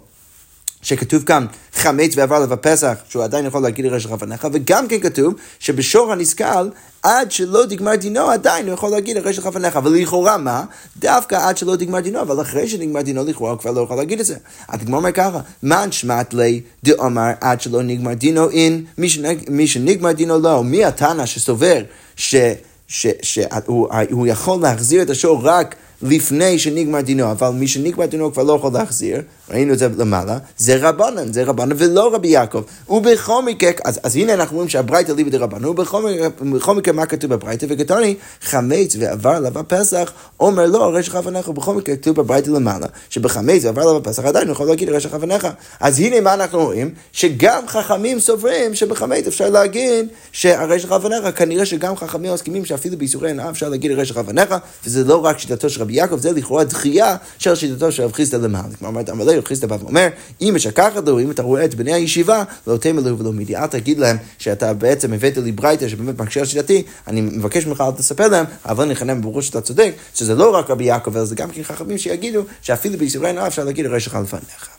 שכתוב כאן חמץ ועבר לב הפסח, שהוא עדיין יכול להגיד לרשת לפניך, וגם כן כתוב שבשור הנסכל, עד שלא תגמר דינו, עדיין הוא יכול להגיד לרשת לפניך. ולכאורה מה? דווקא עד שלא תגמר דינו, אבל אחרי שנגמר דינו, לכאורה הוא כבר לא יכול להגיד את זה. אז הגמר אומר ככה, מן שמעת לי דאמר עד שלא נגמר דינו אין, מי שנגמר דינו לא. מי התנא שסובר ש... שהוא יכול להחזיר את השור רק לפני שנגמר דינו, אבל מי שנגמר דינו כבר לא יכול להחזיר, ראינו את זה למעלה, זה רבנן, זה רבנן ולא רבי יעקב. ובכל מקרה, אז, אז הנה אנחנו רואים שהברייתא ליבא דרבנן, ובכל מקרה מה כתוב בברייתא? וכתוני חמץ ועבר עליו הפסח, אומר הרי שלך לפניך, ובכל מקרה כתוב בברייתא למעלה, שבחמץ ועבר עליו הפסח עדיין יכול להגיד שלך לפניך. אז הנה מה אנחנו רואים? שגם חכמים סוברים שבחמץ אפשר להגיד שהרי שלך לפניך, כנראה שגם חכמים מסכימים שאפילו באיסורי הנאה אפשר להגיד שלך לפניך, וזה לא רק שיטתו של רבי יעקב, זה לכאורה דחייה של שיטתו של רב חיסדא למעלה. כלומר, רב חיסדא בא ואומר, אם משכחת לו, אם אתה רואה את בני הישיבה, לא תמר לו ולא מידי. אל תגיד להם שאתה בעצם הבאת לי ברייתא שבאמת מקשה על שיטתי, אני מבקש ממך אל תספר להם, אבל נכנע ברור שאתה צודק, שזה לא רק רבי יעקב, אלא זה גם כן חכמים שיגידו שאפילו בישראל נאה אפשר להגיד שלך לפניך.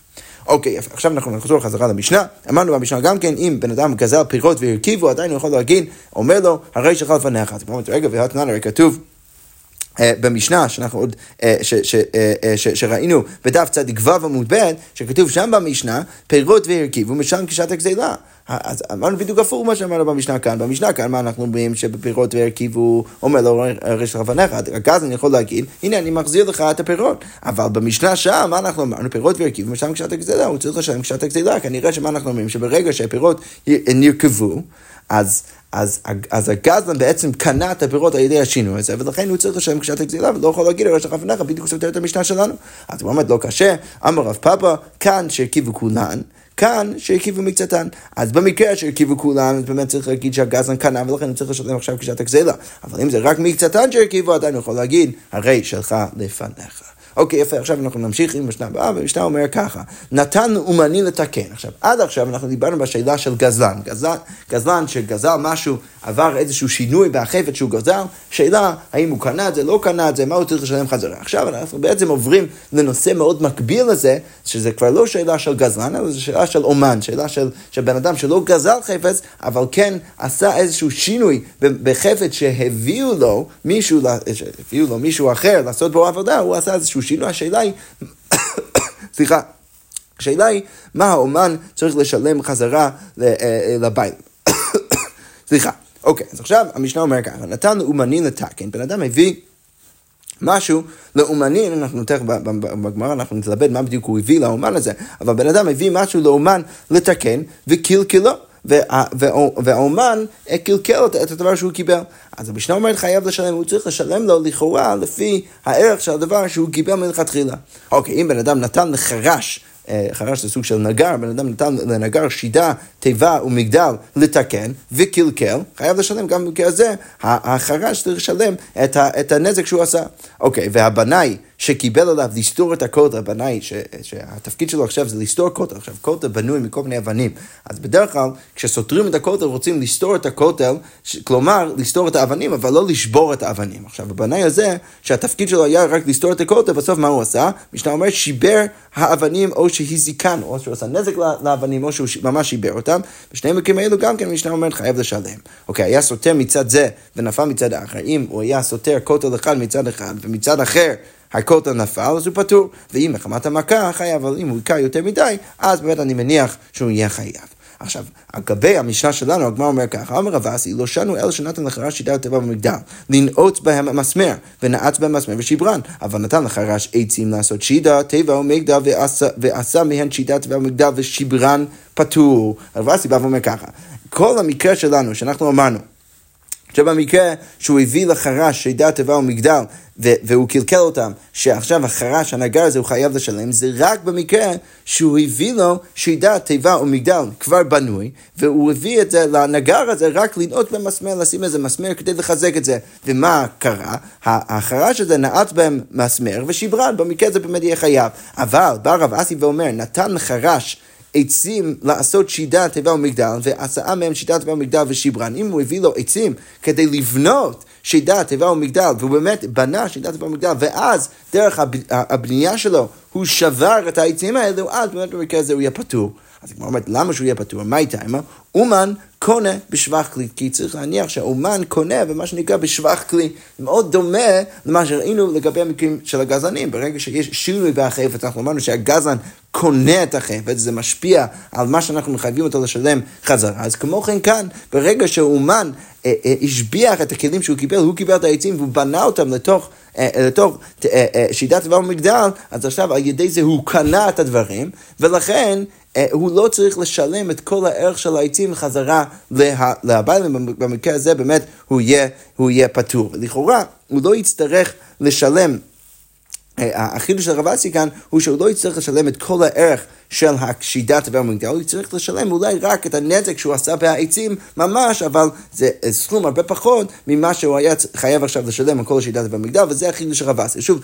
אוקיי, יפה. עכשיו אנחנו נחזור חזרה למשנה. אמרנו במשנה גם כן, אם בן אדם גזל פירות והרכיבו, עדיין הוא יכול להגיד, אומר לו, הרי שלך לפניך. אז כמו רגע, והתנן הרי כתוב. אה, במשנה שאנחנו עוד, אה, ש, ש, אה, ש, שראינו בדף צדיק ו' עמוד ב', שכתוב שם במשנה, פירות והרכיבו משם כשעת הגזילה. אז אמרנו בדיוק הפוך מה שאמרנו במשנה כאן. במשנה כאן, מה אנחנו אומרים שבפירות והרכיבו, אומר לו, רש לבניך, אז אני יכול להגיד, הנה אני מחזיר לך את הפירות. אבל במשנה שם, מה אנחנו אמרנו? פירות והרכיבו משם כשעת הגזילה, הוא צריך לשלם כשעת הגזילה. כנראה שמה אנחנו אומרים? שברגע שהפירות נרכבו, אז... אז, אז הגזלן בעצם קנה את הפירות על ידי השינוי הזה, ולכן הוא צריך לשלם קשת הגזילה, ולא יכול להגיד הרי שלך לפניך, בדיוק סותר את המשנה שלנו. אז הוא באמת לא קשה, אמר רב פאפה, כאן שהרכיבו כולן, כאן שהרכיבו מקצתן. אז במקרה שהרכיבו כולן, אז באמת צריך להגיד שהגזלן קנה, ולכן הוא צריך לשלם עכשיו קשת הגזילה. אבל אם זה רק מקצתן שהרכיבו, עדיין הוא יכול להגיד, הרי שלך לפניך. אוקיי, יפה, עכשיו אנחנו נמשיך עם המשנה הבאה, והמשנה אומר ככה, נתן אומני לתקן. עכשיו, עד עכשיו אנחנו דיברנו בשאלה של גזלן. גזלן, גזלן שגזל משהו, עבר איזשהו שינוי בחפץ שהוא גזל, שאלה האם הוא קנה את זה, לא קנה את זה, מה הוא צריך לשלם חזרה. עכשיו אנחנו בעצם עוברים לנושא מאוד מקביל לזה, שזה כבר לא שאלה של גזלן, אלא זו שאלה של אומן, שאלה של, של בן אדם שלא גזל חפץ, אבל כן עשה איזשהו שינוי בחפץ שהביאו לו מישהו, הביאו לו מישהו אחר לעשות בו עבודה, הוא עשה איזשהו שינוי, השאלה היא, סליחה, השאלה היא, מה האומן צריך לשלם חזרה אה, אה, לבית. סליחה. אוקיי, אז עכשיו המשנה אומר ככה, נתן לאומנין לתקן, בן אדם הביא משהו לאומנין, אנחנו תכף בגמרא אנחנו נתלבט מה בדיוק הוא הביא לאומן הזה, אבל בן אדם הביא משהו לאומן לתקן וקלקלו. והאומן קלקל את הדבר שהוא קיבל. אז המשנה אומרת חייב לשלם, הוא צריך לשלם לו לכאורה לפי הערך של הדבר שהוא קיבל מלכתחילה. אוקיי, אם בן אדם נתן לחרש אה, חרש זה סוג של נגר, בן אדם נתן לנגר שידה, תיבה ומגדל לתקן וקלקל, חייב לשלם גם במקרה הזה, החרש צריך לשלם את, הנזק שהוא עשה. אוקיי, והבנאי שקיבל עליו לסתור את הכותל, הבנאי, ש, שהתפקיד שלו עכשיו זה לסתור כותל, עכשיו כותל בנוי מכל מיני אבנים, אז בדרך כלל כשסותרים את הכותל רוצים לסתור את הכותל, ש, כלומר לסתור את האבנים, אבל לא לשבור את האבנים. עכשיו הבנאי הזה, שהתפקיד שלו היה רק לסתור את הכותל, בסוף מה הוא עשה? משנה אומרת שיבר האבנים או שהזיקן, או שהוא עשה נזק לאבנים, או שהוא ממש שיבר אותם. בשני מקרים האלו גם כן משנה אומרת חייב לשלם. אוקיי, היה סותר מצד זה ונפל מצד האחר. אם הוא היה סותר כותל אחד מצד אחד ומצד אחר הכותל נפל, אז הוא פטור. ואם מחמת המכה, חייב, אבל אם הוא היכה יותר מדי, אז באמת אני מניח שהוא יהיה חייב. עכשיו, אגבי המשנה שלנו, הגמר אומר ככה, אמר רב אסי, לא שנו אלא שנתן לחרש שיטה הטבע במגדל, לנעוץ בהם המסמר, ונעץ בהם מסמר ושברן, אבל נתן לחרש עצים לעשות שידה, טבע ומגדל, ועשה, מהן שיטה הטבע במגדל ושברן פטור. רב אסי בא ואומר ככה, כל המקרה שלנו, שאנחנו אמרנו, שבמקרה שהוא הביא לחרש שידה תיבה ומגדל והוא קלקל אותם, שעכשיו החרש, הנגר הזה, הוא חייב לשלם, זה רק במקרה שהוא הביא לו שידה תיבה ומגדל כבר בנוי, והוא הביא את זה לנגר הזה רק לנעוט במסמר, לשים איזה מסמר כדי לחזק את זה. ומה קרה? החרש הזה נעט בהם מסמר ושיברן, במקרה הזה באמת יהיה חייב. אבל בא רב אסי ואומר, נתן לחרש עצים לעשות שידה, תיבה ומגדל, ועשה מהם שידה, תיבה ומגדל ושיברן. אם הוא הביא לו עצים כדי לבנות שידה, תיבה ומגדל, והוא באמת בנה שידה, תיבה ומגדל, ואז דרך הבנייה שלו הוא שבר את העצים האלו, אז באמת במקרה הזה הוא יהיה פטור. אז היא אומרת, למה שהוא יהיה פטור? מה איתה? אומן קונה בשבח כלי, כי צריך להניח שהאומן קונה במה שנקרא בשבח כלי. זה מאוד דומה למה שראינו לגבי המקרים של הגזענים. ברגע שיש שינוי בחפץ, אנחנו אמרנו שהגזען קונה את החפץ, זה משפיע על מה שאנחנו מחייבים אותו לשלם חזרה. אז כמו כן כאן, ברגע שהאומן אה, אה, השביח את הכלים שהוא קיבל, הוא קיבל את העצים והוא בנה אותם לתוך... אה, לתוך שידת דבר מגדל, אז עכשיו על ידי זה הוא קנה את הדברים, ולכן הוא לא צריך לשלם את כל הערך של העצים חזרה לבעלים, במקרה הזה באמת הוא יהיה, הוא יהיה פטור. לכאורה הוא לא יצטרך לשלם החידוש של הרב אסי כאן הוא שהוא לא יצטרך לשלם את כל הערך של השידת והמגדל, הוא צריך לשלם אולי רק את הנזק שהוא עשה בעצים ממש, אבל זה סכום הרבה פחות ממה שהוא היה חייב עכשיו לשלם על כל השידת והמגדל, וזה החידוש של רב אסי. שוב,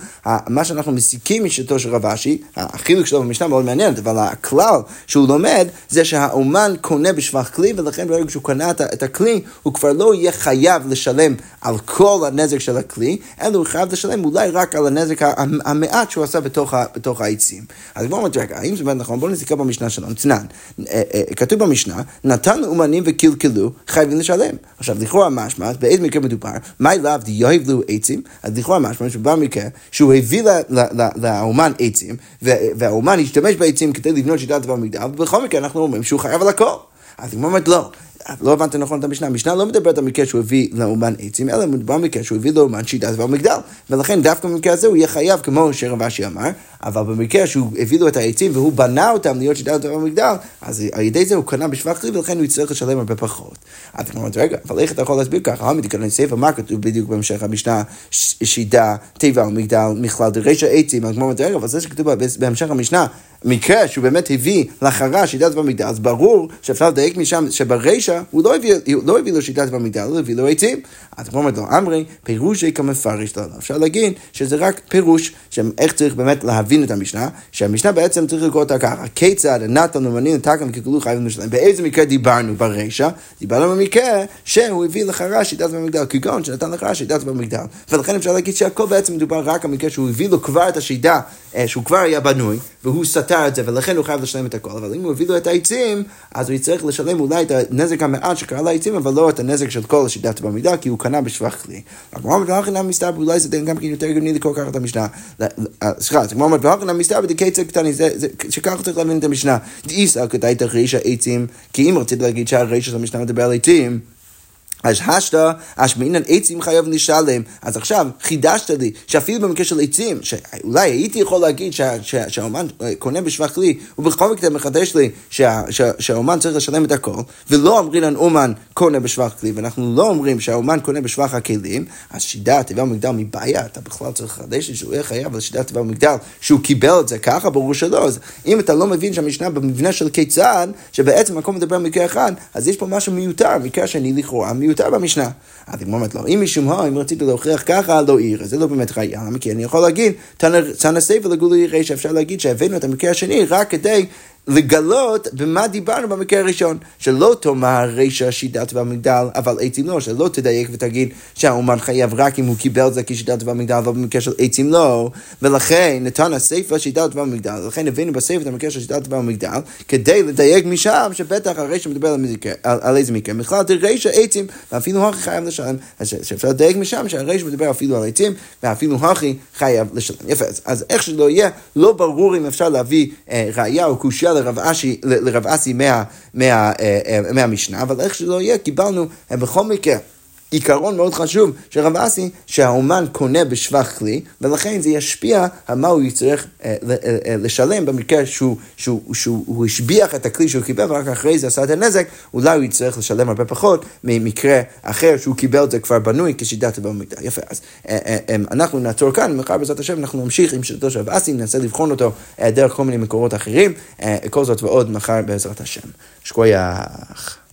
מה שאנחנו מסיקים משיטתו של רב אשי, החילוק שלו במשנה מאוד מעניין, אבל הכלל שהוא לומד זה שהאומן קונה בשבח כלי, ולכן ברגע שהוא קנה את הכלי, הוא כבר לא יהיה חייב לשלם על כל הנזק של הכלי, אלא הוא חייב לשלם אולי רק על הנזק המעט שהוא עשה בתוך, בתוך העצים. אז בואו נתראה, האם זה באמת נכון? בואו נסתכל במשנה שלנו, צנן. אה, אה, כתוב במשנה, נתן לאומנים וקלקלו, חייבים לשלם. עכשיו, לכאורה משמע, באיזה מקרה מדובר? מה אליו דיוהבלו עצים? אז לכאורה משמע, שבמקרה שהוא הביא לאומן עצים, והאומן השתמש בעצים כדי לבנות שיטת דבר מגדל, ובכל מקרה אנחנו אומרים שהוא חייב על הכל. אז היא אומרת לא, לא הבנת נכון את המשנה, המשנה לא מדברת על מקרה שהוא הביא לאומן עצים, אלא מדבר על מקרה שהוא הביא לאומן שיטה דבר מגדל. ולכן דווקא במקרה הזה הוא יהיה חייב, כמו שרב אשי אמר, אבל במקרה שהוא הביא לו את העצים והוא בנה אותם להיות שיטה דבר מגדל, אז על ידי זה הוא קנה בשבח כלי ולכן הוא יצטרך לשלם הרבה פחות. אז כמו אומרת, רגע, אבל איך אתה יכול להסביר ככה? המי תקנון ספר, מה כתוב בדיוק בהמשך המשנה, שיטה, תיבה ומגדל, מכלל דרישה עצים, אז כמו אומרת, רגע, אבל זה שכתוב בהמשך המשנה, מקרה שהוא באמת הביא לחרה שיטת במגדל, אז ברור שאפשר לדייק משם שברישה הוא לא הביא, לא הביא לו שיטת במגדל, הוא הביא לו עצים. אז כמו אומרת לו, אמרי, פירושי כמפרש לו. אפשר להגיד שזה רק פירוש, איך צריך באמת להבין את המשנה, שהמשנה בעצם צריך לקרוא אותה ככה, כיצד נתן ומנין תקם ככלו חייבים לשלם. באיזה מקרה דיברנו ברישה? דיברנו במקרה שהוא הביא לחרה שיטת במגדל, כגון שנתן לחרה שיטת במגדל. ולכן אפשר להגיד שהכל בעצם מדובר רק על מקרה שהוא הביא לו כבר את השיטה, אה, שהוא כבר היה בנוי, והוא סתר את זה, ולכן הוא חייב לשלם את הכל. אבל אם הוא הביא לו את העצים, אז הוא יצטרך לשלם אולי את הנזק המעט שקרה לעצים, אבל לא את הנזק של כל השיטת במידה, כי הוא קנה בשבח כלי. הגמרא אומרת, ואחרונה מסתבר, אולי זה גם כן יותר הגיוני לקרוא ככה את המשנה. אה, סליחה, אז הגמרא אומרת, ואחרונה מסתבר, דקצר קטני, שככה צריך להבין את המשנה. דאיסא כדאי תחריש העצים, כי אם רצית להגיד שהרישה של המשנה מדבר על עצים, אז השתא, אשמינן עצים חייב לשלם. אז עכשיו חידשת לי שאפילו במקרה של עצים, שאולי הייתי יכול להגיד שהאומן קונה בשבח כלי, ובכל מקרה מחדש לי שהאומן צריך לשלם את הכל, ולא אומרים לנו אומן קונה בשבח כלי, ואנחנו לא אומרים שהאומן קונה בשבח הכלים, אז שידה תיבה ומגדל מבעיה, אתה בכלל צריך לחדש לי שהוא יהיה חייב על שידה תיבה ומגדל, שהוא קיבל את זה ככה, ברור שלא. אז אם אתה לא מבין שהמשנה במבנה של כיצד, שבעצם הכל מדבר על מקרה אחד, אז יש פה משהו מיותר, מקרה שני לכאורה מיותר. מיותר במשנה. אז היא אומרת לו, אם משום מה, אם רצית להוכיח ככה, לא עיר, זה לא באמת ראייה, כי אני יכול להגיד, תנא ספר לגולי רישא, אפשר להגיד שהבאנו את המקרה השני רק כדי לגלות במה דיברנו במקרה הראשון, שלא תאמר רישא שידת והמגדל, אבל עצים לא, שלא תדייק ותגיד שהאומן חייב רק אם הוא קיבל את זה כשידת והמגדל, אבל במקרה של עצים לא, ולכן נתן הסיפא שידת והמגדל, לכן הבאנו בסיפא את המקרה של שידת והמגדל, כדי לדייק משם שבטח הרישא מדבר על, על, על איזה מקרה, בכלל רישא עצים, ואפילו הכי חייב לשלם, אז שאפשר לדייק משם שהרישא מדבר אפילו על עצים, ואפילו הכי חייב לשלם. יפה, אז איך שלא יהיה, לא ברור אם אפשר להביא אה, ראייה או קושייה לרב אשי, לרב אסי מה, מה, מה, אה, אה, מהמשנה, אבל איך שלא יהיה, קיבלנו אה, בכל מקרה. עיקרון מאוד חשוב של רב אסי, שהאומן קונה בשבח כלי, ולכן זה ישפיע על מה הוא יצטרך אה, אה, אה, לשלם במקרה שהוא, שהוא, שהוא, שהוא השביח את הכלי שהוא קיבל, ורק אחרי זה עשה את הנזק, אולי הוא יצטרך לשלם הרבה פחות ממקרה אחר שהוא קיבל את זה כבר בנוי כשידת במקדש. יפה, אז אנחנו נעצור כאן, מחר בעזרת השם אנחנו נמשיך עם שיטתו של רב אסי, ננסה לבחון אותו דרך כל מיני מקורות אחרים, כל זאת ועוד מחר בעזרת השם. שקוייך.